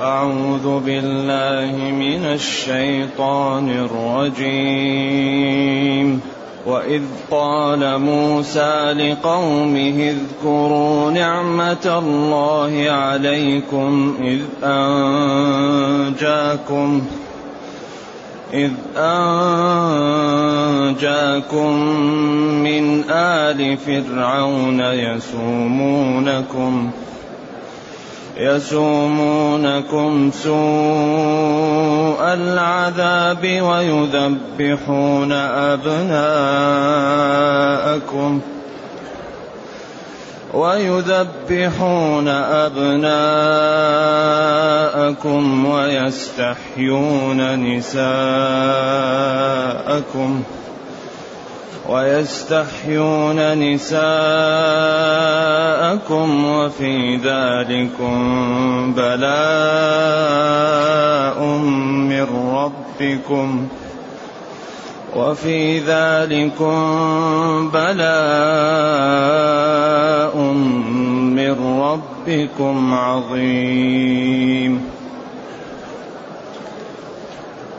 أعوذ بالله من الشيطان الرجيم. وإذ قال موسى لقومه اذكروا نعمة الله عليكم إذ أنجاكم إذ أنجاكم من آل فرعون يسومونكم ۖ. يسومونكم سوء العذاب ويذبحون أبناءكم ويذبحون أبناءكم ويستحيون نساءكم ۖ ويستحيون نساءكم وفي ذلكم بلاء من ربكم وفي ذلكم بلاء من ربكم عظيم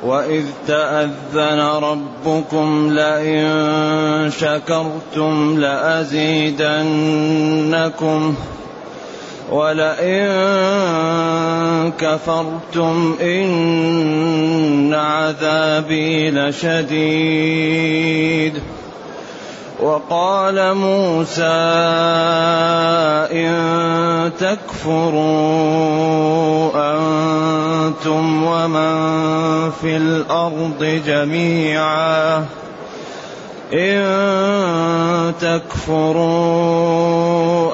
وإذ تأذن ربكم لئن شكرتم لأزيدنكم ولئن كفرتم إن عذابي لشديد وقال موسى إن تكفروا أنتم ومن في الأرض جميعا. إن تكفروا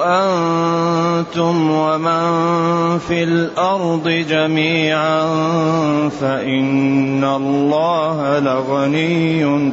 أنتم ومن في الأرض جميعا فإن الله لغني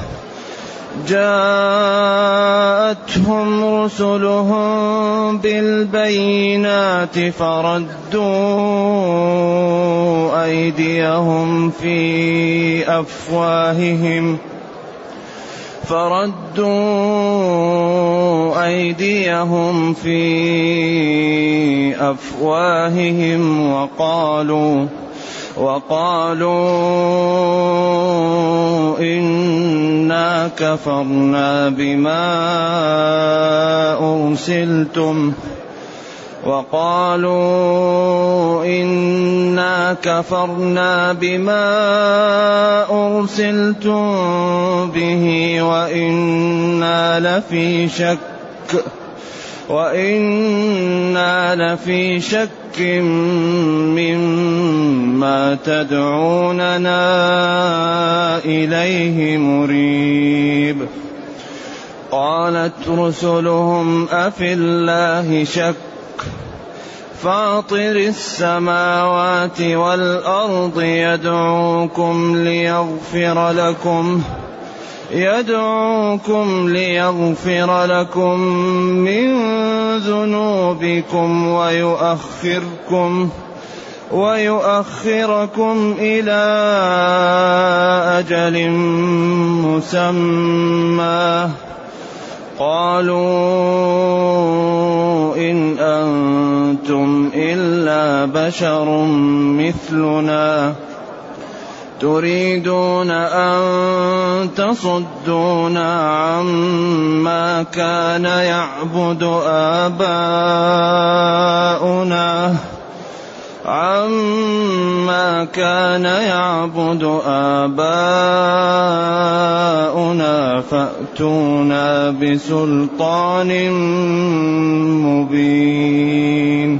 جاءتهم رسلهم بالبينات فردوا أيديهم في أفواههم فردوا أيديهم في أفواههم وقالوا وقالوا إنا كفرنا بما أرسلتم وقالوا إنا كفرنا بما أرسلتم به وإنا لفي شك وإنا لفي شك مما تدعوننا إليه مريب قالت رسلهم أفي الله شك فاطر السماوات والأرض يدعوكم ليغفر لكم ۖ يدعوكم ليغفر لكم من ذنوبكم ويؤخركم ويؤخركم إلى أجل مسمى. قالوا إن أنتم إلا بشر مثلنا. تريدون أن تصدونا عما كان يعبد آباؤنا عما كان يعبد آباؤنا فأتونا بسلطان مبين.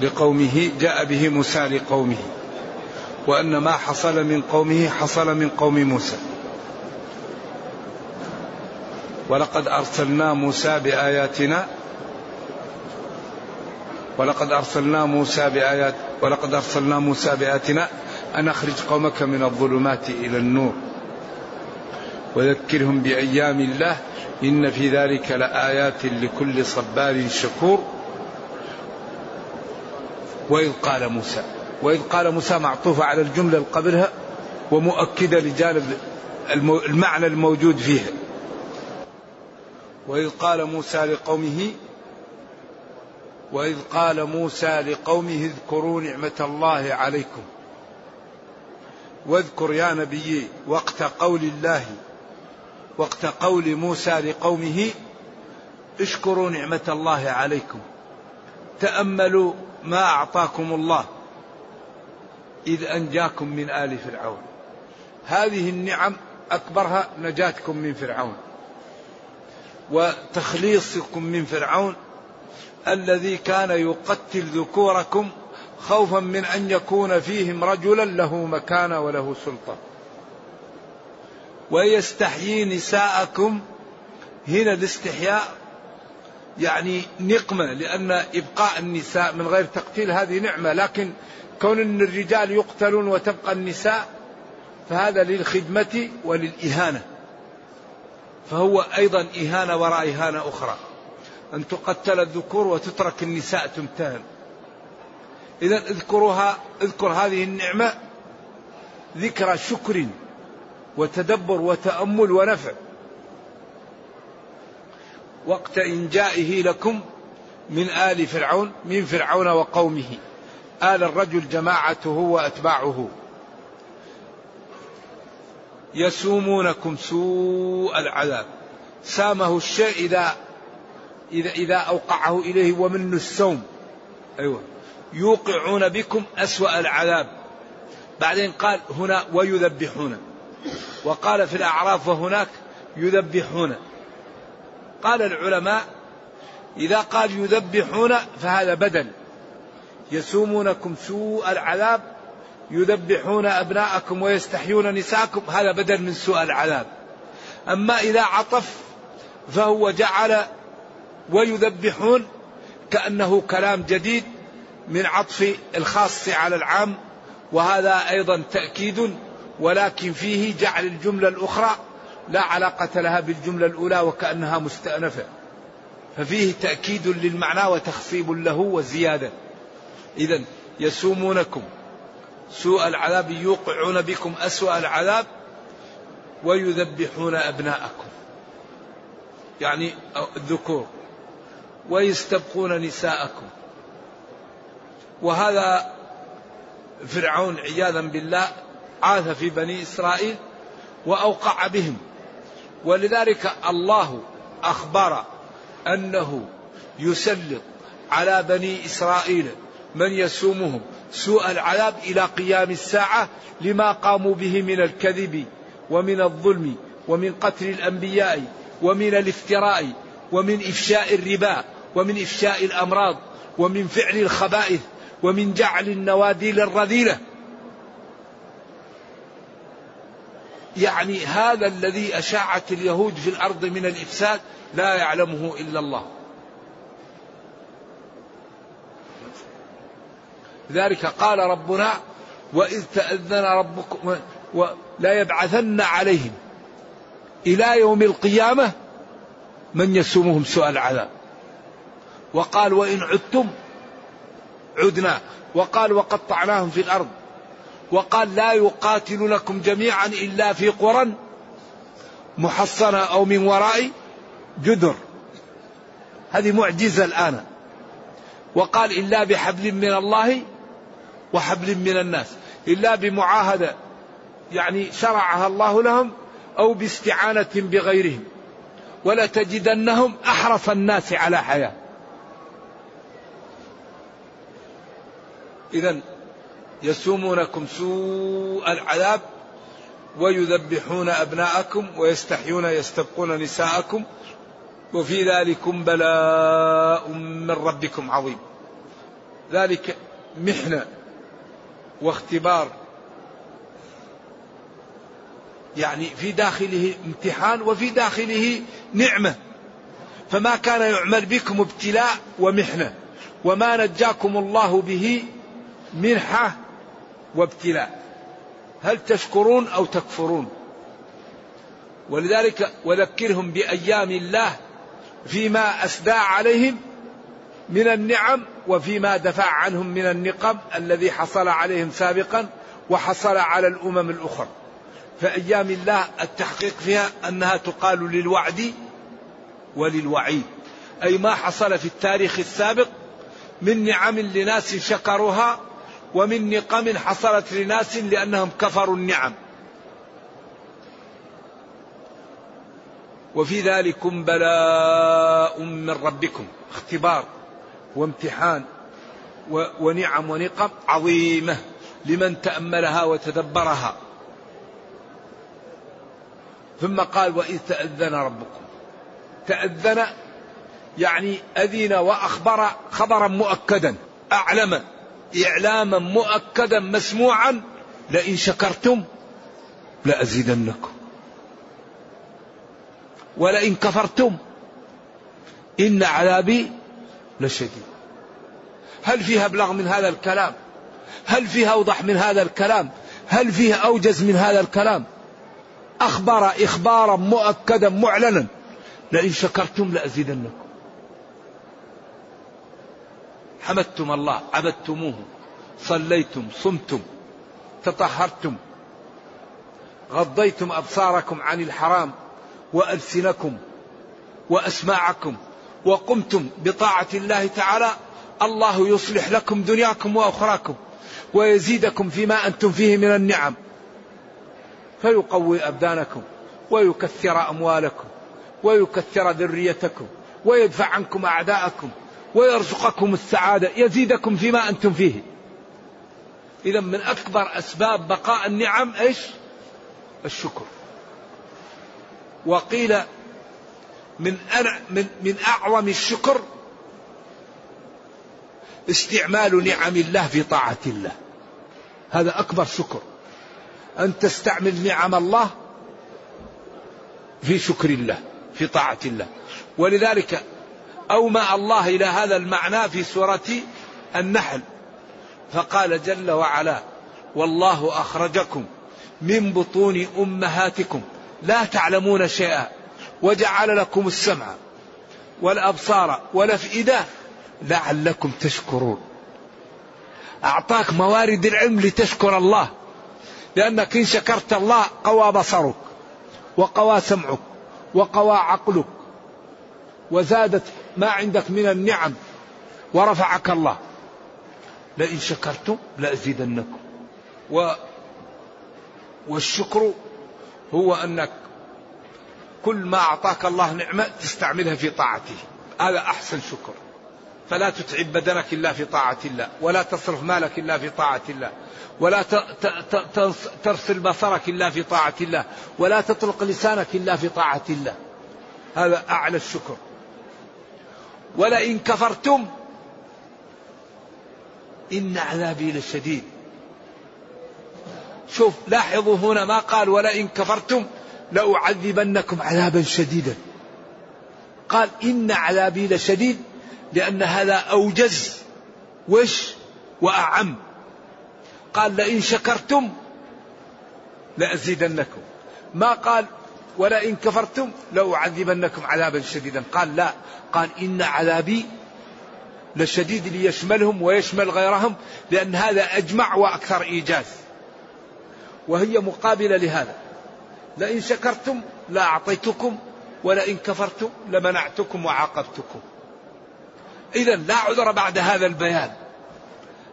لقومه جاء به موسى لقومه. وأن ما حصل من قومه حصل من قوم موسى. ولقد أرسلنا موسى بآياتنا. ولقد أرسلنا موسى بآيات ولقد أرسلنا موسى بآياتنا. أن أخرج قومك من الظلمات إلى النور. وذكرهم بأيام الله. إن في ذلك لآيات لكل صبار شكور. وإذ قال موسى وإذ قال موسى معطوفة على الجملة قبلها ومؤكدة لجانب المعنى الموجود فيها. وإذ قال موسى لقومه وإذ قال موسى لقومه اذكروا نعمة الله عليكم. واذكر يا نبي وقت قول الله وقت قول موسى لقومه اشكروا نعمة الله عليكم. تأملوا ما أعطاكم الله إذ أنجاكم من آل فرعون. هذه النعم أكبرها نجاتكم من فرعون وتخليصكم من فرعون الذي كان يقتل ذكوركم خوفا من أن يكون فيهم رجلا له مكانة وله سلطة. ويستحيي نساءكم هنا الاستحياء يعني نقمة لأن إبقاء النساء من غير تقتيل هذه نعمة لكن كون إن الرجال يقتلون وتبقى النساء فهذا للخدمة وللإهانة. فهو أيضا إهانة وراء إهانة أخرى. أن تقتل الذكور وتترك النساء تمتهن. إذا اذكروها اذكر هذه النعمة ذكرى شكر وتدبر وتأمل ونفع. وقت إنجائه لكم من آل فرعون من فرعون وقومه. آل الرجل جماعته وأتباعه. يسومونكم سوء العذاب. سامه الشيء إذا إذا إذا أوقعه إليه ومن السوم. أيوة. يوقعون بكم أسوأ العذاب. بعدين قال هنا ويذبحون. وقال في الأعراف وهناك يذبحون. قال العلماء إذا قال يذبحون فهذا بدل. يسومونكم سوء العذاب يذبحون أبناءكم ويستحيون نساءكم هذا بدل من سوء العذاب. أما إذا عطف فهو جعل ويذبحون كأنه كلام جديد من عطف الخاص على العام وهذا أيضا تأكيد ولكن فيه جعل الجملة الأخرى لا علاقة لها بالجملة الأولى وكأنها مستأنفة. ففيه تأكيد للمعنى وتخصيب له وزيادة. إذا يسومونكم. سوء العذاب يوقعون بكم أسوأ العذاب ويذبحون أبناءكم. يعني الذكور. ويستبقون نساءكم. وهذا فرعون عياذا بالله عاث في بني إسرائيل وأوقع بهم. ولذلك الله أخبر أنه يسلط على بني إسرائيل من يسومهم سوء العذاب إلى قيام الساعة لما قاموا به من الكذب ومن الظلم ومن قتل الأنبياء ومن الافتراء ومن إفشاء الربا ومن إفشاء الأمراض ومن فعل الخبائث ومن جعل النواديل الرذيلة يعني هذا الذي أشاعت اليهود في الأرض من الإفساد لا يعلمه إلا الله. ذلك قال ربنا وإذ تأذن ربكم ولا يبعثن عليهم إلى يوم القيامة من يسومهم سوء العذاب. وقال وإن عدتم عدنا. وقال وقطعناهم في الأرض. وقال لا يقاتلونكم جميعا إلا في قرى محصنة أو من وراء جدر. هذه معجزة الآن. وقال إلا بحبل من الله وحبل من الناس. إلا بمعاهدة يعني شرعها الله لهم أو باستعانة بغيرهم. ولتجدنهم أحرص الناس على حياة. إذا يسومونكم سوء العذاب ويذبحون أبناءكم ويستحيون يستبقون نساءكم وفي ذلكم بلاء من ربكم عظيم. ذلك محنة واختبار. يعني في داخله امتحان وفي داخله نعمة. فما كان يعمل بكم ابتلاء ومحنة. وما نجاكم الله به منحة وابتلاء. هل تشكرون أو تكفرون؟ ولذلك وذكرهم بأيام الله فيما أسدى عليهم من النعم وفيما دفع عنهم من النقم الذي حصل عليهم سابقا وحصل على الأمم الأخرى. فأيام الله التحقيق فيها أنها تقال للوعد وللوعيد. أي ما حصل في التاريخ السابق من نعم لناس شكروها ومن نقم حصلت لناس لأنهم كفروا النعم. وفي ذلكم بلاء من ربكم اختبار وامتحان ونعم ونقم عظيمة لمن تأملها وتدبرها. ثم قال وإذ تأذن ربكم. تأذن يعني أذن وأخبر خبرا مؤكدا أعلم إعلاما مؤكدا مسموعا لئن شكرتم لأزيدنكم. ولئن كفرتم إن عذابي لشديد. هل فيها أبلغ من هذا الكلام؟ هل فيها أوضح من هذا الكلام؟ هل فيها أوجز من هذا الكلام؟ أخبر إخبارا مؤكدا معلنا لئن شكرتم لأزيدنكم. حمدتم الله عبدتموه صليتم صمتم تطهرتم غضيتم أبصاركم عن الحرام وألسنكم وأسماعكم وقمتم بطاعة الله تعالى الله يصلح لكم دنياكم وأخراكم ويزيدكم فيما أنتم فيه من النعم. فيقوي أبدانكم ويكثر أموالكم ويكثر ذريتكم ويدفع عنكم أعداءكم ويرزقكم السعادة يزيدكم فيما أنتم فيه. إذا من أكبر أسباب بقاء النعم إيش؟ الشكر. وقيل من أنا من من أعظم الشكر استعمال نعم الله في طاعة الله. هذا أكبر شكر. أن تستعمل نعم الله في شكر الله في طاعة الله. ولذلك أومأ الله إلى هذا المعنى في سورة النحل. فقال جل وعلا والله أخرجكم من بطون أمهاتكم. لا تعلمون شيئا وجعل لكم السمع والأبصار والأفئدة لعلكم تشكرون. أعطاك موارد العلم لتشكر الله لأنك إن شكرت الله قوى بصرك وقوى سمعك وقوى عقلك وزادت ما عندك من النعم ورفعك الله. لئن شكرتم لأزيدنكم. و والشكر هو أنك كل ما أعطاك الله نعمة تستعملها في طاعته. هذا أحسن شكر. فلا تتعب بدنك إلا في طاعة الله ولا تصرف مالك إلا في طاعة الله ولا ترسل بصرك إلا في طاعة الله ولا تطلق لسانك إلا في طاعة الله. هذا أعلى الشكر. ولئن كفرتم إن عذابي لشديد. شوف لاحظوا هنا ما قال ولئن كفرتم لأعذبنكم عذابا شديدا. قال إن عذابي لشديد لأن هذا أوجز وش؟ وأعم. قال لئن شكرتم لأزيدنكم. ما قال ولئن كفرتم لأعذبنكم عذابا شديدا. قال لا. قال إن عذابي لشديد ليشملهم ويشمل غيرهم لأن هذا أجمع وأكثر إيجاز. وهي مقابلة لهذا. لئن شكرتم لأعطيتكم ولئن كفرتم لمنعتكم وعاقبتكم. إذا لا عذر بعد هذا البيان.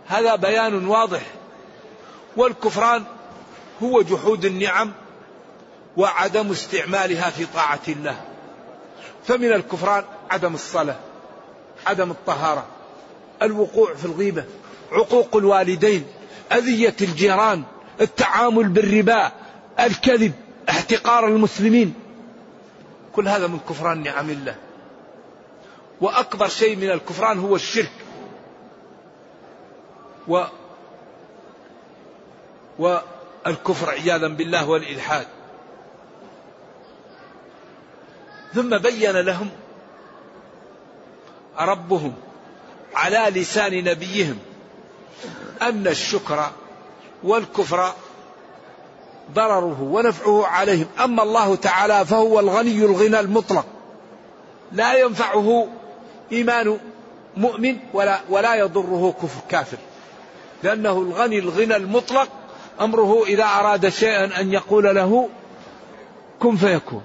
هذا بيان واضح. والكفران هو جحود النعم وعدم استعمالها في طاعة الله. فمن الكفران عدم الصلاة عدم الطهارة الوقوع في الغيبة عقوق الوالدين أذية الجيران التعامل بالربا الكذب احتقار المسلمين. كل هذا من كفران نعم الله. وأكبر شيء من الكفران هو الشرك. و والكفر عياذا بالله والإلحاد. ثم بين لهم ربهم على لسان نبيهم أن الشكر والكفر ضرره ونفعه عليهم. أما الله تعالى فهو الغني الغنى المطلق. لا ينفعه إيمان مؤمن ولا, ولا يضره كفر كافر. لأنه الغني الغنى المطلق أمره إذا أراد شيئا أن يقول له كن فيكون.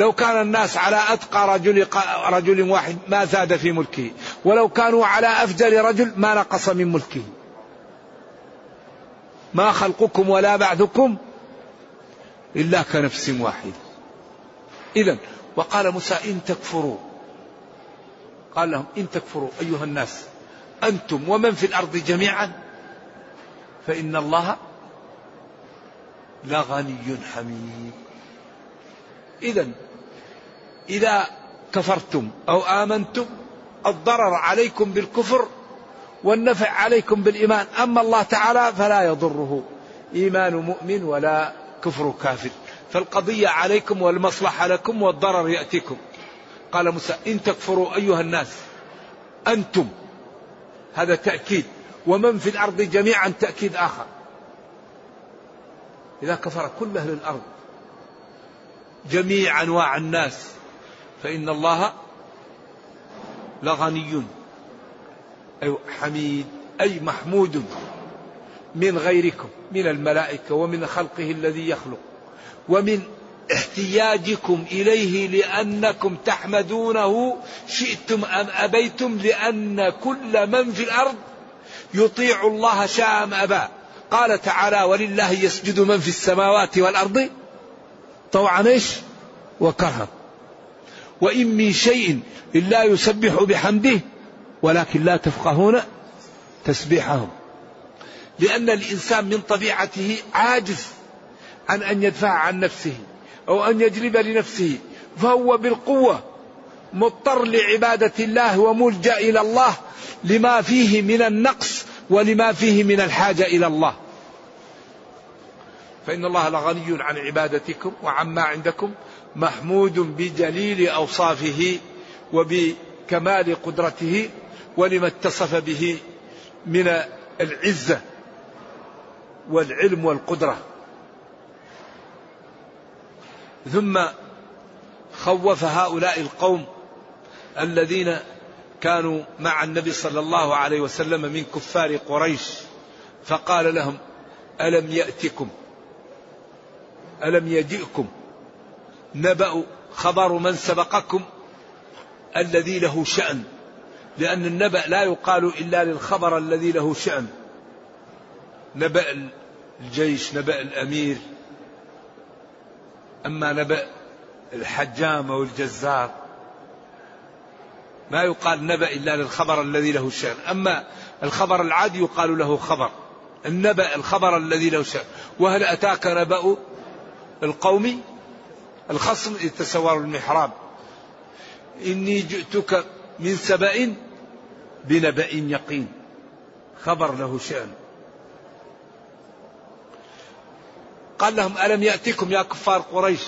لو كان الناس على أتقى رجل, رجل واحد ما زاد في ملكه. ولو كانوا على أفجر رجل ما نقص من ملكه. ما خلقكم ولا بعثكم إلا كنفس واحدة. إذا وقال موسى إن تكفروا. قال لهم إن تكفروا أيها الناس أنتم ومن في الأرض جميعا فإن الله لغني حميد. إذا إذا كفرتم أو آمنتم الضرر عليكم بالكفر والنفع عليكم بالإيمان. أما الله تعالى فلا يضره. إيمان مؤمن ولا كفر كافر. فالقضية عليكم والمصلحة لكم والضرر يأتيكم. قال موسى إن تكفروا أيها الناس أنتم. هذا تأكيد. ومن في الأرض جميعا تأكيد آخر. إذا كفر كل أهل الأرض جميع أنواع الناس فإن الله لغني أي حميد أي محمود من غيركم من الملائكة ومن خلقه الذي يخلق ومن احتياجكم إليه لأنكم تحمدونه شئتم أم أبيتم لأن كل من في الأرض يطيع الله شاء أم أبى. قال تعالى ولله يسجد من في السماوات والأرض. طوعا إيش؟ وكرها وإن من شيء إلا يسبح بحمده ولكن لا تفقهون تسبيحهم لأن الإنسان من طبيعته عاجز عن أن يدفع عن نفسه أو أن يجلب لنفسه فهو بالقوة مضطر لعبادة الله وملجأ إلى الله لما فيه من النقص ولما فيه من الحاجة إلى الله. فإن الله لغني عن عبادتكم وعما عندكم محمود بجليل أوصافه وبكمال قدرته ولما اتصف به من العزة والعلم والقدرة. ثم خوف هؤلاء القوم الذين كانوا مع النبي صلى الله عليه وسلم من كفار قريش فقال لهم ألم يأتكم؟ ألم يجئكم؟ نبأ خبر من سبقكم الذي له شأن. لأن النبأ لا يقال إلا للخبر الذي له شأن. نبأ الجيش نبأ الأمير. أما نبأ الحجام أو الجزار ما يقال نبأ إلا للخبر الذي له شأن. أما الخبر العادي يقال له خبر. النبأ الخبر الذي له شأن. وهل أتاك نبأ القوم؟ الخصم إذ تسوروا المحراب. إني جئتك من سبأ بنبأ يقين. خبر له شأن. قال لهم ألم يأتكم يا كفار قريش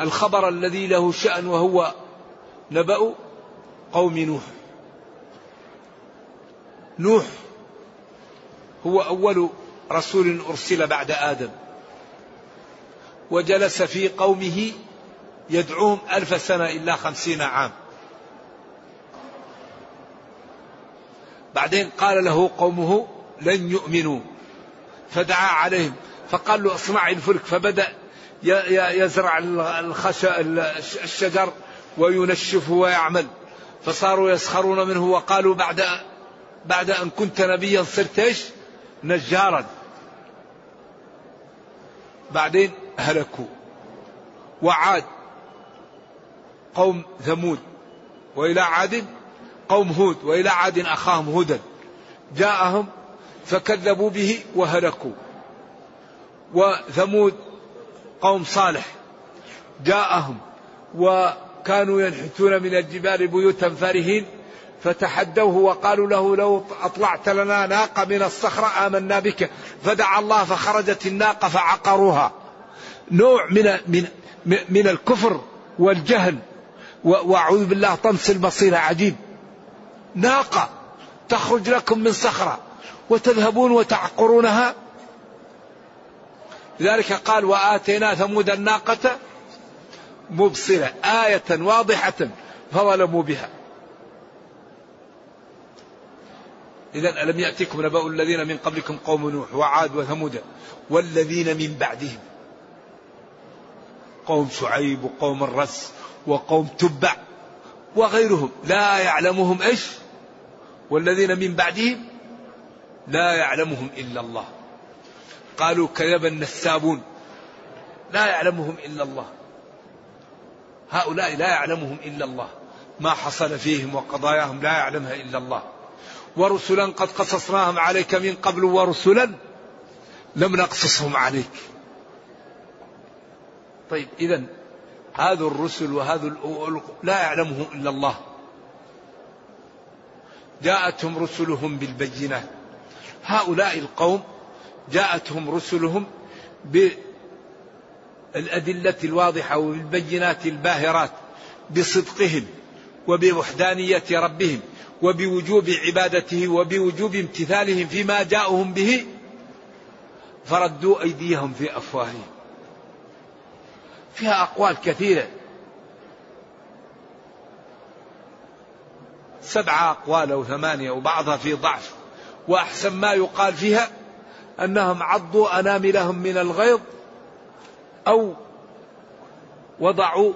الخبر الذي له شأن وهو نبأ قوم نوح؟ نوح هو أول رسول أرسل بعد آدم. وجلس في قومه يدعوهم ألف سنة إلا خمسين عام. بعدين قال له قومه لن يؤمنوا. فدعا عليهم. فقال له اصنع الفلك. فبدأ يزرع الشجر وينشفه ويعمل. فصاروا يسخرون منه وقالوا بعد بعد أن كنت نبيا صرت إيش؟ نجارا. بعدين هلكوا. وعاد قوم ثمود وإلى عاد قوم هود وإلى عاد أخاهم هودا. جاءهم فكذبوا به وهلكوا وثمود قوم صالح جاءهم وكانوا ينحتون من الجبال بيوتا فرهين فتحدوه وقالوا له لو أطلعت لنا ناقة من الصخرة آمنا بك فدعا الله فخرجت الناقة فعقروها. نوع من من من الكفر والجهل وأعوذ بالله طمس البصيره عجيب. ناقة تخرج لكم من صخرة وتذهبون وتعقرونها. لذلك قال وآتينا ثمود الناقة مبصرة آية واضحة فظلموا بها. إذا ألم يأتكم نبأ الذين من قبلكم قوم نوح وعاد وثمود والذين من بعدهم؟ قوم شعيب وقوم الرس وقوم تبع وغيرهم. لا يعلمهم إيش؟ والذين من بعدهم لا يعلمهم إلا الله. قالوا كذب النسابون. لا يعلمهم إلا الله. هؤلاء لا يعلمهم إلا الله. ما حصل فيهم وقضاياهم لا يعلمها إلا الله. ورسلا قد قصصناهم عليك من قبل ورسلا لم نقصصهم عليك. طيب إذا هذا الرسل وهذا لا يعلمه إلا الله. جاءتهم رسلهم بالبينات. هؤلاء القوم جاءتهم رسلهم بالأدلة الواضحة وبالبينات الباهرات بصدقهم وبوحدانية ربهم وبوجوب عبادته وبوجوب امتثالهم فيما جاءهم به فردوا أيديهم في أفواههم. فيها أقوال كثيرة. سبعة أقوال أو ثمانية وبعضها في ضعف. وأحسن ما يقال فيها أنهم عضوا أناملهم من الغيظ أو وضعوا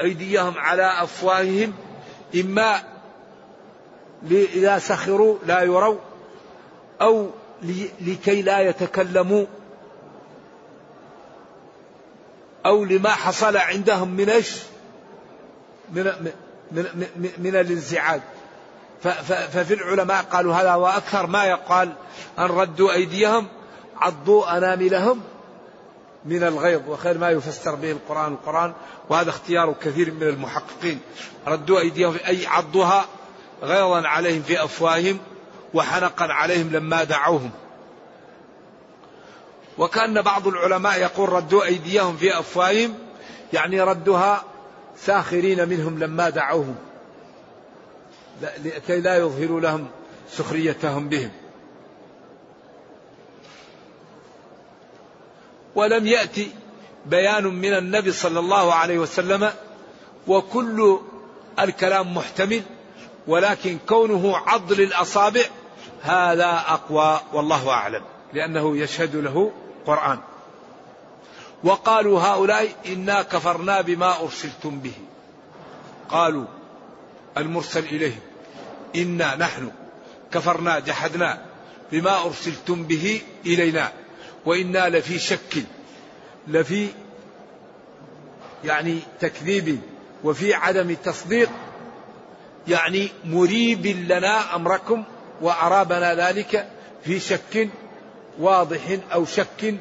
أيديهم على أفواههم إما إذا سخروا لا يروا أو لكي لا يتكلموا أو لما حصل عندهم من إيش؟ من, من, من, من الانزعاج. ففي العلماء قالوا هذا وأكثر ما يقال أن ردوا أيديهم عضوا أناملهم من الغيظ. وخير ما يفسر به القرآن القرآن وهذا اختيار كثير من المحققين. ردوا أيديهم أي عضوها غيظا عليهم في أفواههم وحنقا عليهم لما دعوهم. وكأن بعض العلماء يقول ردوا أيديهم في أفواههم يعني ردها ساخرين منهم لما دعوهم. لكي لا يظهروا لهم سخريتهم بهم. ولم يأتي بيان من النبي صلى الله عليه وسلم وكل الكلام محتمل ولكن كونه عض للأصابع هذا أقوى والله أعلم لأنه يشهد له قرآن. وقالوا هؤلاء إنا كفرنا بما أرسلتم به. قالوا المرسل إليهم إنا نحن كفرنا جحدنا بما أرسلتم به إلينا وإنا لفي شك لفي يعني تكذيب وفي عدم تصديق يعني مريب لنا أمركم وأرابنا ذلك في شك واضح أو شك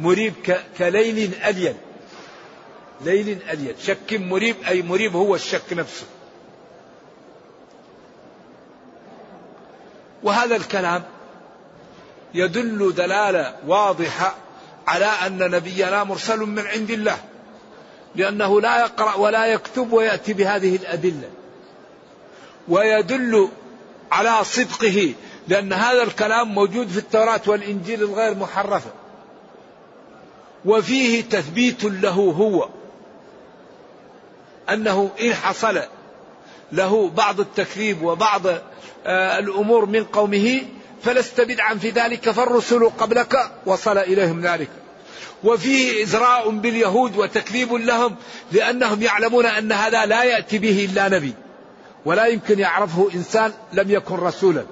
مريب كليل ألين ليل ألين شك مريب أي مريب هو الشك نفسه. وهذا الكلام يدل دلالة واضحة على أن نبينا مرسل من عند الله. لأنه لا يقرأ ولا يكتب ويأتي بهذه الأدلة. ويدل على صدقه لأن هذا الكلام موجود في التوراة والإنجيل الغير محرفة وفيه تثبيت له هو أنه إن حصل له بعض التكذيب وبعض آه، الأمور من قومه فلست بدعا في ذلك فالرسل قبلك وصل إليهم ذلك. وفيه إزراء باليهود وتكذيب لهم لأنهم يعلمون أن هذا لا يأتي به إلا نبي. ولا يمكن يعرفه إنسان لم يكن رسولا.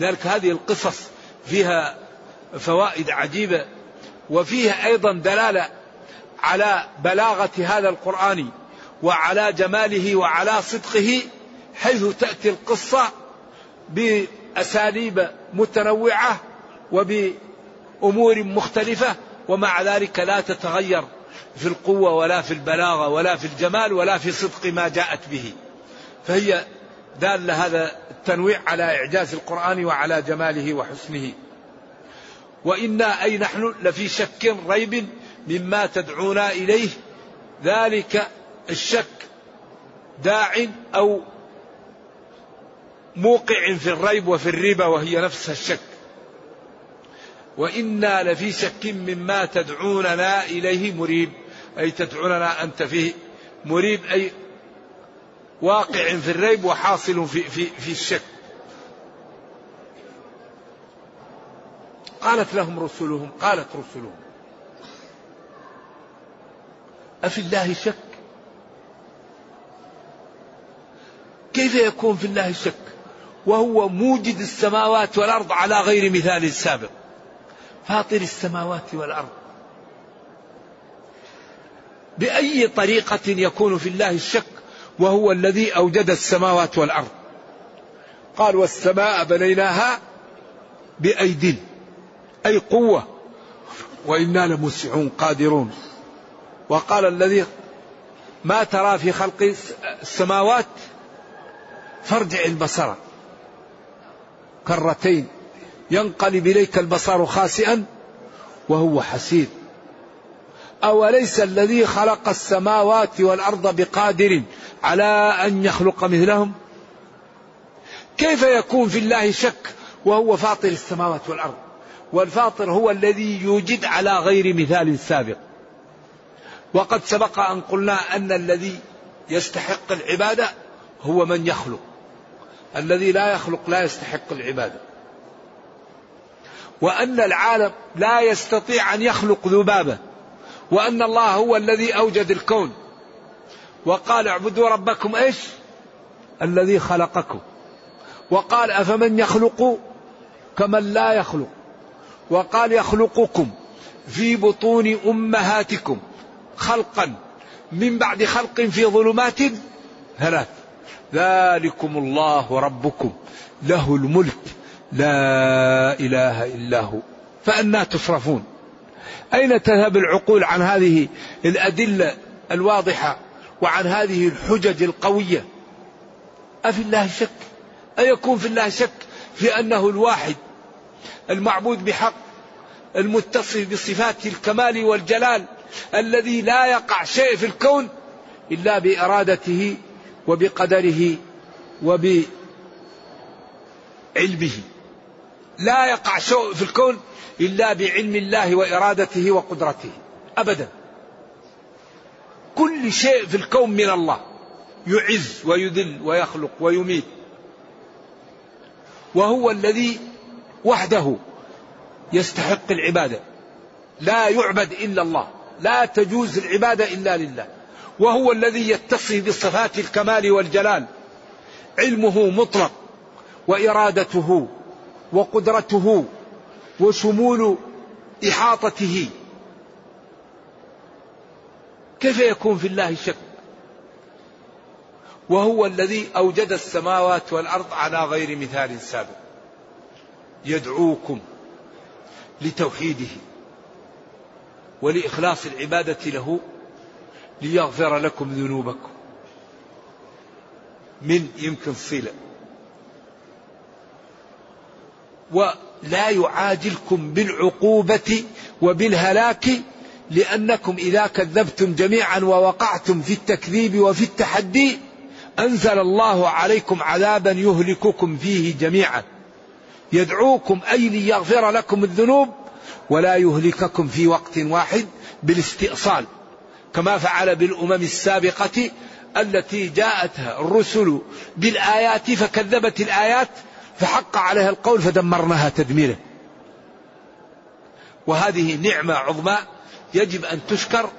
لذلك هذه القصص فيها فوائد عجيبة وفيها أيضا دلالة على بلاغة هذا القرآن وعلى جماله وعلى صدقه حيث تأتي القصة بأساليب متنوعة وبأمور مختلفة ومع ذلك لا تتغير في القوة ولا في البلاغة ولا في الجمال ولا في صدق ما جاءت به. فهي دال هذا التنويع على إعجاز القرآن وعلى جماله وحسنه. وإنا أي نحن لفي شك ريب مما تدعونا إليه. ذلك الشك داع أو موقع في الريب وفي الربا وهي نفس الشك. وإنا لفي شك مما تدعوننا إليه مريب. أي تدعوننا أنت فيه مريب. أي واقع في الريب وحاصل في, في, في الشك. قالت لهم رسلهم قالت رسلهم. أفي الله شك؟ كيف يكون في الله شك؟ وهو موجد السماوات والأرض على غير مثال سابق. فاطر السماوات والأرض. بأي طريقة يكون في الله الشك؟ وهو الذي أوجد السماوات والأرض. قال والسماء بنيناها بأيد أي قوة. وإنا لمسعون قادرون. وقال الذي ما ترى في خلق السماوات فارجع البصر. كرتين ينقلب إليك البصر خاسئا وهو حسير. أوليس الذي خلق السماوات والأرض بقادر؟ على أن يخلق مثلهم؟ كيف يكون في الله شك وهو فاطر السماوات والأرض؟ والفاطر هو الذي يوجد على غير مثال سابق. وقد سبق أن قلنا أن الذي يستحق العبادة هو من يخلق. الذي لا يخلق لا يستحق العبادة. وأن العالم لا يستطيع أن يخلق ذبابة. وأن الله هو الذي أوجد الكون. وقال اعبدوا ربكم إيش الذي خلقكم وقال أفمن يخلق كمن لا يخلق وقال يخلقكم في بطون أمهاتكم خلقا من بعد خلق في ظلمات ثلاث ذلكم الله ربكم له الملك لا إله إلا هو فأنا تصرفون أين تذهب العقول عن هذه الأدلة الواضحة وعن هذه الحجج القوية. أفي الله شك؟ أيكون في الله شك في أنه الواحد المعبود بحق المتصف بصفات الكمال والجلال الذي لا يقع شيء في الكون إلا بإرادته وبقدره وبعلمه. لا يقع شيء في الكون إلا بعلم الله وإرادته وقدرته. أبدا. كل شيء في الكون من الله. يعز ويذل ويخلق ويميت. وهو الذي وحده يستحق العبادة. لا يعبد إلا الله. لا تجوز العبادة إلا لله. وهو الذي يتصف بصفات الكمال والجلال. علمه مطلق وإرادته وقدرته وشمول إحاطته. كيف يكون في الله شك؟ وهو الذي أوجد السماوات والأرض على غير مثال سابق. يدعوكم لتوحيده ولإخلاص العبادة له ليغفر لكم ذنوبكم. من يمكن صلة. ولا يعاجلكم بالعقوبة وبالهلاك لأنكم إذا كذبتم جميعا ووقعتم في التكذيب وفي التحدي أنزل الله عليكم عذابا يهلككم فيه جميعا. يدعوكم أي ليغفر لكم الذنوب ولا يهلككم في وقت واحد بالاستئصال كما فعل بالأمم السابقة التي جاءتها الرسل بالآيات فكذبت الآيات فحق عليها القول فدمرناها تدميرا. وهذه نعمة عظمى يجب أن تشكر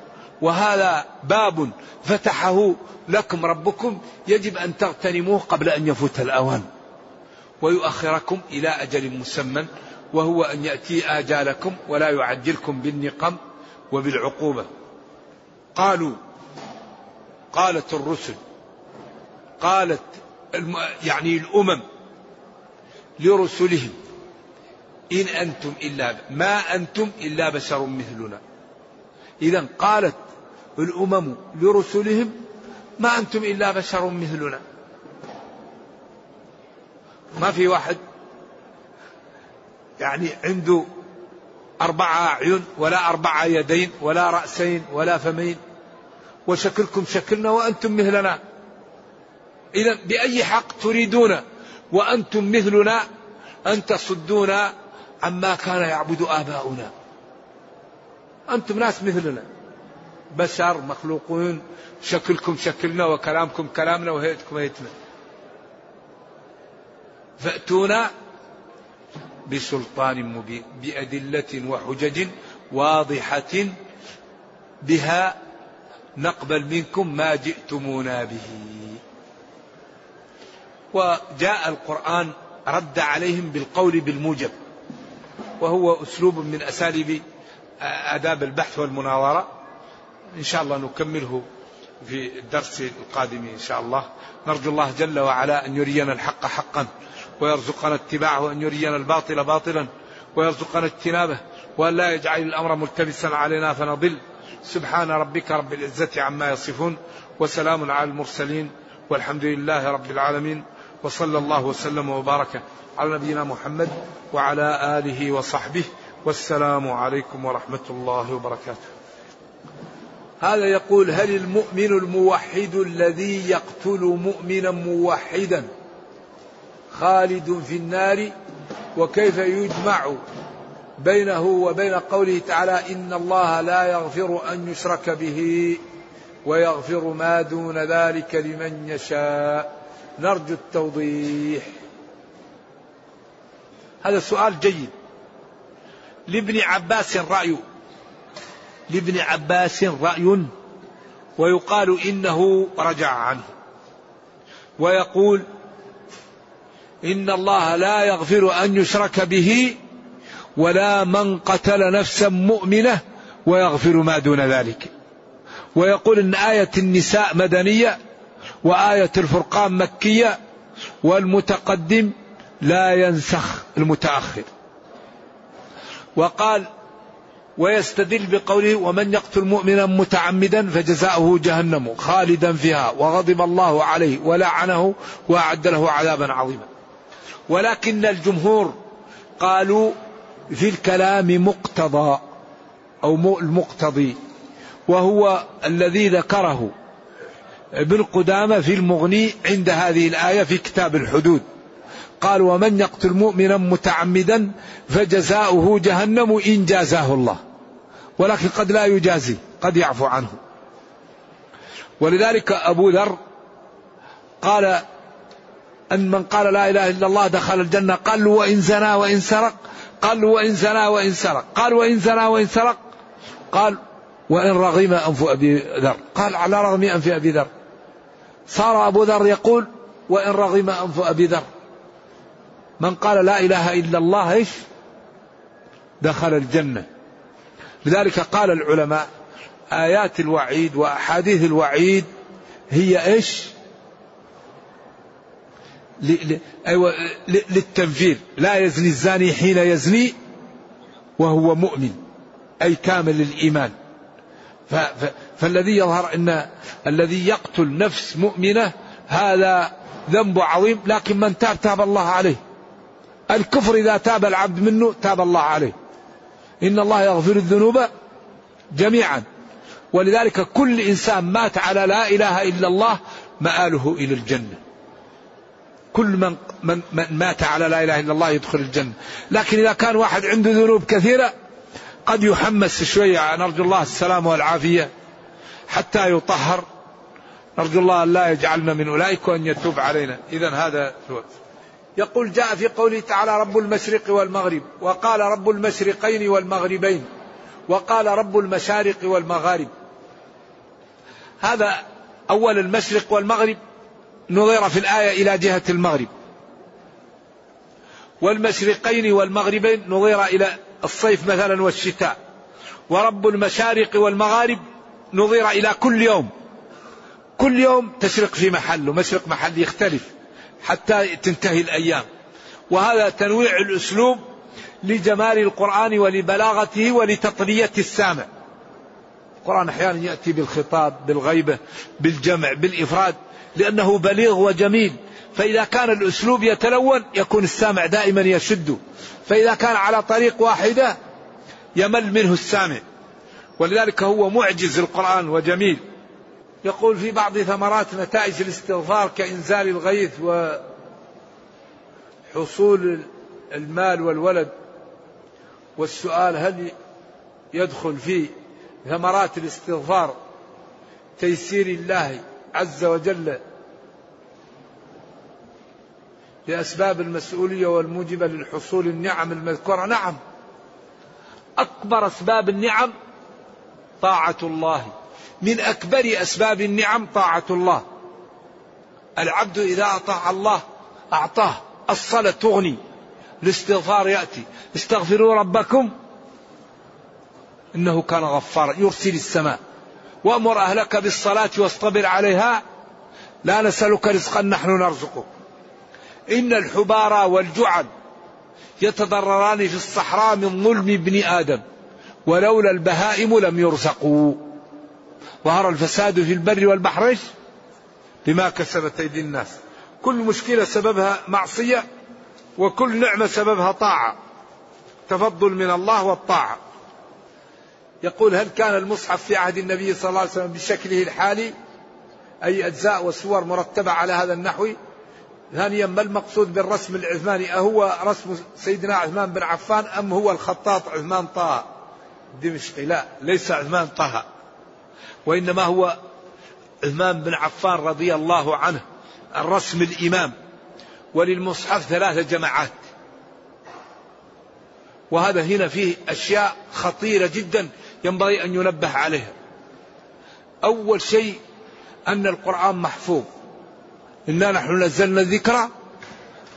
وهذا باب فتحه لكم ربكم يجب أن تغتنموه قبل أن يفوت الأوان. ويؤخركم إلى أجل مسمى وهو أن يأتي آجالكم ولا يعجلكم بالنقم وبالعقوبة. قالوا قالت الرسل قالت يعني الأمم لرسلهم إن أنتم إلا ما أنتم إلا بشر مثلنا. إذا قالت الأمم لرسلهم ما أنتم إلا بشر مثلنا. ما في واحد يعني عنده أربعة أعين ولا أربعة يدين ولا رأسين ولا فمين وشكلكم شكلنا وأنتم مثلنا. إذا بأي حق تريدون وأنتم مثلنا أن تصدونا عما كان يعبد آباؤنا. أنتم ناس مثلنا. بشر مخلوقون شكلكم شكلنا وكلامكم كلامنا وهيئتكم هيئتنا. فأتونا بسلطان مبين بأدلة وحجج واضحة بها نقبل منكم ما جئتمونا به. وجاء القرآن رد عليهم بالقول بالموجب وهو أسلوب من أساليب آداب البحث والمناظرة إن شاء الله نكمله في الدرس القادم إن شاء الله. نرجو الله جل وعلا أن يرينا الحق حقا ويرزقنا اتباعه وأن يرينا الباطل باطلا ويرزقنا اجتنابه وأن لا يجعل الأمر ملتبسا علينا فنضل. سبحان ربك رب العزة عما يصفون وسلام على المرسلين والحمد لله رب العالمين وصلى الله وسلم وبارك على نبينا محمد وعلى آله وصحبه والسلام عليكم ورحمة الله وبركاته. هذا يقول هل المؤمن الموحد الذي يقتل مؤمنا موحدا خالد في النار؟ وكيف يجمع بينه وبين قوله تعالى إن الله لا يغفر أن يشرك به ويغفر ما دون ذلك لمن يشاء؟ نرجو التوضيح. هذا سؤال جيد. لابن عباس راي لابن عباس رأي ويقال إنه رجع عنه. ويقول إن الله لا يغفر أن يشرك به ولا من قتل نفسا مؤمنة ويغفر ما دون ذلك. ويقول إن آية النساء مدنية وآية الفرقان مكية والمتقدم لا ينسخ المتأخر. وقال ويستدل بقوله ومن يقتل مؤمنا متعمدا فجزاؤه جهنم خالدا فيها وغضب الله عليه ولعنه وأعد له عذابا عظيما. ولكن الجمهور قالوا في الكلام مقتضى أو المقتضي وهو الذي ذكره ابن قدامة في المغني عند هذه الآية في كتاب الحدود. قال ومن يقتل مؤمنا متعمدا فجزاؤه جهنم إن جازاه الله. ولكن قد لا يجازي قد يعفو عنه. ولذلك أبو ذر قال أن من قال لا إله إلا الله دخل الجنة قال وإن زنا وإن سرق قال وإن زنا وإن سرق قال وإن زنا وإن سرق قال وإن رغم أنف أبي ذر قال على رغم أنف أبي ذر. صار أبو ذر يقول وإن رغم أنف أبي ذر. من قال لا إله إلا الله إيش؟ دخل الجنة. لذلك قال العلماء آيات الوعيد وأحاديث الوعيد هي إيش؟ أيوة للتنفير لا يزني الزاني حين يزني وهو مؤمن أي كامل الإيمان. فالذي يظهر أن الذي يقتل نفس مؤمنة هذا ذنب عظيم لكن من تاب تاب الله عليه. الكفر إذا تاب العبد منه تاب الله عليه. إن الله يغفر الذنوب جميعا. ولذلك كل إنسان مات على لا إله إلا الله مآله إلى الجنة. كل من, من, من مات على لا إله إلا الله يدخل الجنة. لكن إذا كان واحد عنده ذنوب كثيرة قد يحمس شوية. نرجو الله السلامة والعافية حتى يطهر. نرجو الله أن لا يجعلنا من أولئك وأن يتوب علينا. إذا هذا الوقت يقول جاء في قوله تعالى رب المشرق والمغرب وقال رب المشرقين والمغربين وقال رب المشارق والمغارب. هذا أول المشرق والمغرب نظر في الآية إلى جهة المغرب. والمشرقين والمغربين نظر إلى الصيف مثلا والشتاء. ورب المشارق والمغارب نظر إلى كل يوم. كل يوم تشرق في محل ومشرق محل يختلف. حتى تنتهي الأيام. وهذا تنويع الأسلوب لجمال القرآن ولبلاغته ولتطرية السامع. القرآن أحيانا يأتي بالخطاب بالغيبة بالجمع بالإفراد لأنه بليغ وجميل. فإذا كان الأسلوب يتلون يكون السامع دائما يشد. فإذا كان على طريق واحدة يمل منه السامع. ولذلك هو معجز القرآن وجميل. يقول في بعض ثمرات نتائج الاستغفار كإنزال الغيث وحصول المال والولد. والسؤال هل يدخل في ثمرات الاستغفار تيسير الله عز وجل لأسباب المسؤولية والموجبة للحصول النعم المذكورة؟ نعم. أكبر أسباب النعم طاعة الله. من أكبر أسباب النعم طاعة الله. العبد إذا أطاع الله أعطاه. الصلاة تغني. الاستغفار يأتي. استغفروا ربكم. إنه كان غفارا. يرسل السماء. وأمر أهلك بالصلاة واصطبر عليها. لا نسألك رزقا نحن نرزقك. إن الحبارى والجعد يتضرران في الصحراء من ظلم ابن آدم. ولولا البهائم لم يرزقوا. ظهر الفساد في البر والبحر بما كسبت أيدي الناس. كل مشكلة سببها معصية وكل نعمة سببها طاعة. تفضل من الله والطاعة. يقول هل كان المصحف في عهد النبي صلى الله عليه وسلم بشكله الحالي؟ أي أجزاء وسور مرتبة على هذا النحو؟ ثانيا ما المقصود بالرسم العثماني؟ أهو رسم سيدنا عثمان بن عفان أم هو الخطاط عثمان طه؟ دمشقي لا ليس عثمان طه. وإنما هو عثمان بن عفان رضي الله عنه الرسم الإمام وللمصحف ثلاثة جماعات. وهذا هنا فيه أشياء خطيرة جدا ينبغي أن ينبه عليها. أول شيء أن القرآن محفوظ. إنا نحن نزلنا الذكر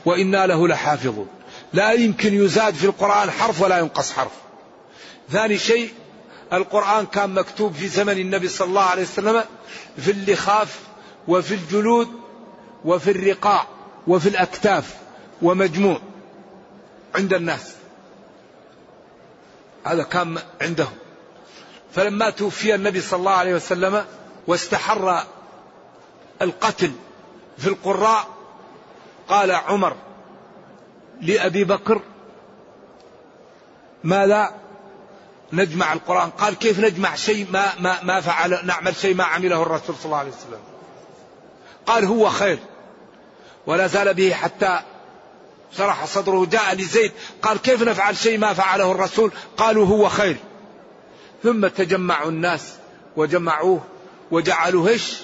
وإنا له لحافظون. لا يمكن يزاد في القرآن حرف ولا ينقص حرف. ثاني شيء القرآن كان مكتوب في زمن النبي صلى الله عليه وسلم في اللخاف وفي الجلود وفي الرقاع وفي الأكتاف ومجموع عند الناس. هذا كان عندهم. فلما توفي النبي صلى الله عليه وسلم واستحر القتل في القراء قال عمر لأبي بكر ماذا نجمع القرآن. قال كيف نجمع شيء ما, ما, ما فعل نعمل شيء ما عمله الرسول صلى الله عليه وسلم. قال هو خير. ولا زال به حتى شرح صدره جاء لزيد. قال كيف نفعل شيء ما فعله الرسول؟ قالوا هو خير. ثم تجمعوا الناس وجمعوه وجعلوه إيش؟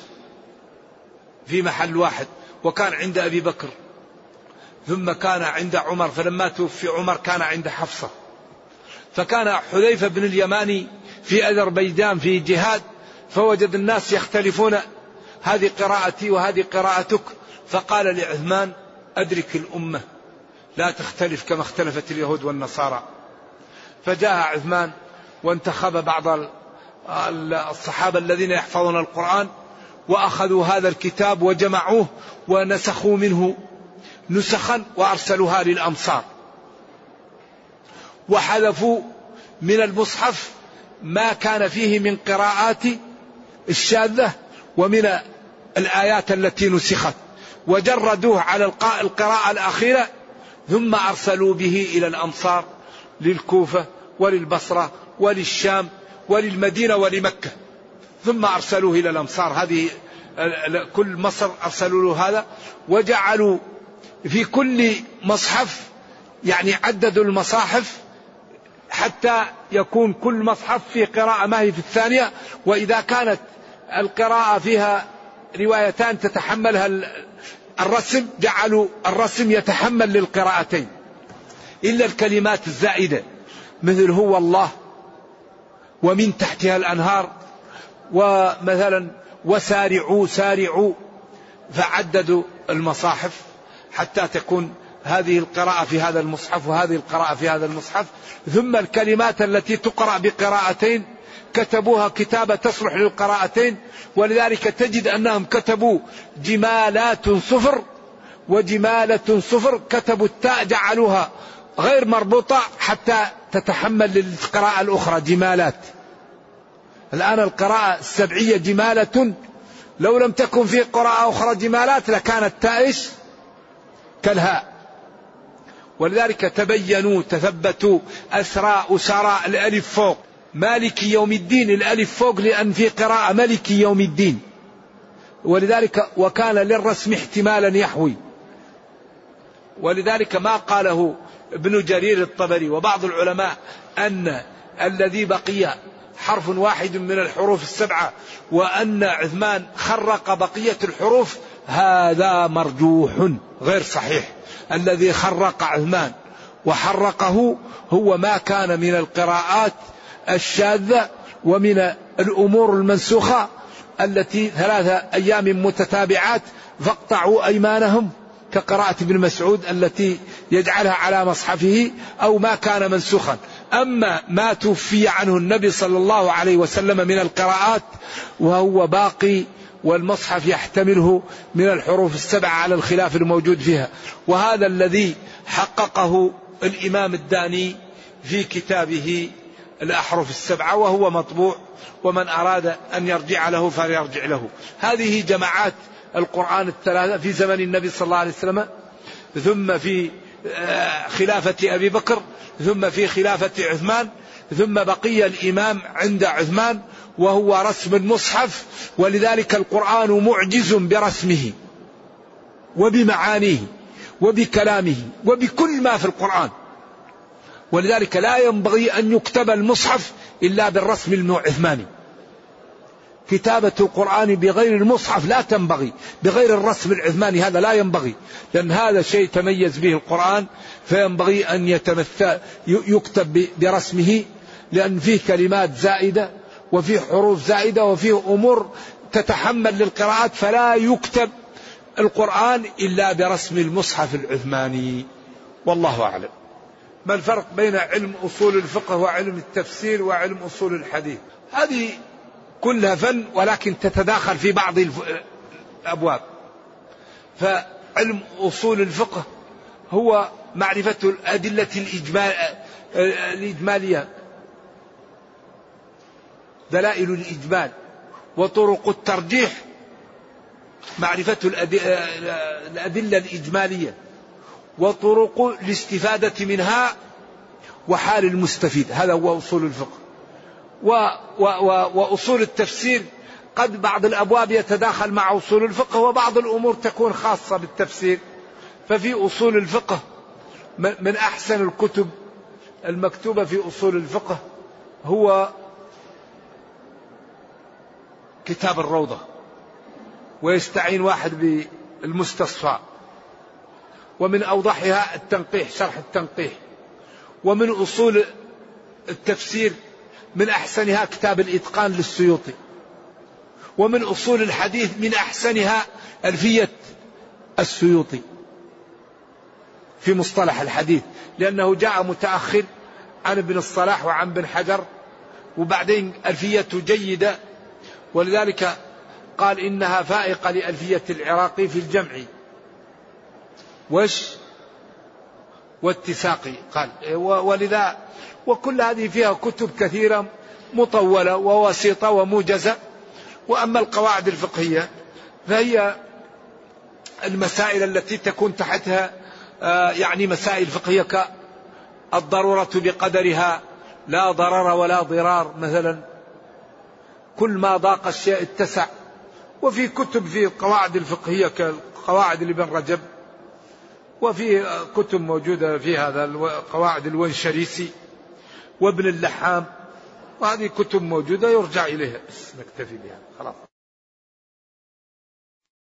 في محل واحد. وكان عند أبي بكر. ثم كان عند عمر. فلما توفي عمر كان عند حفصة. فكان حذيفة بن اليماني في أذربيجان في جهاد فوجد الناس يختلفون هذه قراءتي وهذه قراءتك. فقال لعثمان أدرك الأمة لا تختلف كما اختلفت اليهود والنصارى. فجاء عثمان وانتخب بعض الصحابة الذين يحفظون القرآن وأخذوا هذا الكتاب وجمعوه ونسخوا منه نسخا وأرسلوها للأمصار وحذفوا من المصحف ما كان فيه من قراءات الشاذة ومن الآيات التي نسخت. وجردوه على القراءة الأخيرة ثم أرسلوا به إلى الأمصار للكوفة وللبصرة وللشام وللمدينة ولمكة. ثم أرسلوه إلى الأمصار هذه كل مصر أرسلوا له هذا. وجعلوا في كل مصحف يعني عددوا المصاحف حتى يكون كل مصحف في قراءة. ما هي في الثانية؟ وإذا كانت القراءة فيها روايتان تتحملها الرسم جعلوا الرسم يتحمل للقراءتين. إلا الكلمات الزائدة مثل هو الله ومن تحتها الأنهار ومثلا وسارعوا سارعوا فعددوا المصاحف حتى تكون هذه القراءة في هذا المصحف وهذه القراءة في هذا المصحف ثم الكلمات التي تقرأ بقراءتين كتبوها كتابة تصلح للقراءتين ولذلك تجد أنهم كتبوا جمالات صفر وجمالة صفر كتبوا التاء جعلوها غير مربوطة حتى تتحمل للقراءة الأخرى جمالات. الآن القراءة السبعية جمالة لو لم تكن في قراءة أخرى جمالات لكانت تائش كالهاء. ولذلك تبينوا تثبتوا أسراء أسراء الألف فوق. مالك يوم الدين الألف فوق لأن في قراءة ملك يوم الدين. ولذلك وكان للرسم احتمالا يحوي. ولذلك ما قاله ابن جرير الطبري وبعض العلماء أن الذي بقي حرف واحد من الحروف السبعة وأن عثمان خرق بقية الحروف هذا مرجوح غير صحيح. الذي خرق عثمان وحرقه هو ما كان من القراءات الشاذة ومن الأمور المنسوخة التي ثلاثة أيام متتابعات فاقطعوا أيمانهم كقراءة ابن مسعود التي يجعلها على مصحفه أو ما كان منسوخا. أما ما توفي عنه النبي صلى الله عليه وسلم من القراءات وهو باقي والمصحف يحتمله من الحروف السبعة على الخلاف الموجود فيها. وهذا الذي حققه الإمام الداني في كتابه الأحرف السبعة وهو مطبوع ومن أراد أن يرجع له فليرجع له. هذه جماعات القرآن الثلاثة في زمن النبي صلى الله عليه وسلم ثم في آه، خلافة أبي بكر ثم في خلافة عثمان ثم بقي الإمام عند عثمان وهو رسم المصحف ولذلك القرآن معجز برسمه وبمعانيه وبكلامه وبكل ما في القرآن. ولذلك لا ينبغي أن يكتب المصحف إلا بالرسم العثماني. كتابة القرآن بغير المصحف لا تنبغي بغير الرسم العثماني هذا لا ينبغي لأن هذا شيء تميز به القرآن فينبغي أن يتمثل يكتب برسمه لأن فيه كلمات زائدة وفيه حروف زائدة وفيه أمور تتحمل للقراءات فلا يكتب القرآن إلا برسم المصحف العثماني. والله أعلم. ما الفرق بين علم أصول الفقه وعلم التفسير وعلم أصول الحديث؟ هذه كلها فن ولكن تتداخل في بعض الأبواب. فعلم أصول الفقه هو معرفة الأدلة الإجمال الإجمالية. دلائل الإجمال وطرق الترجيح معرفة الأدلة الإجمالية وطرق الاستفادة منها وحال المستفيد هذا هو أصول الفقه. و و و وأصول التفسير قد بعض الأبواب يتداخل مع أصول الفقه وبعض الأمور تكون خاصة بالتفسير. ففي أصول الفقه من أحسن الكتب المكتوبة في أصول الفقه هو كتاب الروضة ويستعين واحد بالمستصفى ومن أوضحها التنقيح شرح التنقيح ومن أصول التفسير من أحسنها كتاب الإتقان للسيوطي ومن أصول الحديث من أحسنها ألفية السيوطي في مصطلح الحديث لأنه جاء متأخر عن ابن الصلاح وعن ابن حجر وبعدين ألفيته جيدة ولذلك قال إنها فائقة لألفية العراقي في الجمع. وش؟ واتساقي قال. ولذا وكل هذه فيها كتب كثيرة مطولة ووسيطة وموجزة. وأما القواعد الفقهية فهي المسائل التي تكون تحتها آه، يعني مسائل فقهية كالضرورة بقدرها لا ضرر ولا ضرار. مثلا كل ما ضاق الشيء اتسع. وفي كتب في القواعد الفقهية كقواعد لابن رجب. وفي كتب موجودة في هذا قواعد الونشريسي وابن اللحام. وهذه كتب موجودة يرجع إليها. بس نكتفي بها. خلاص.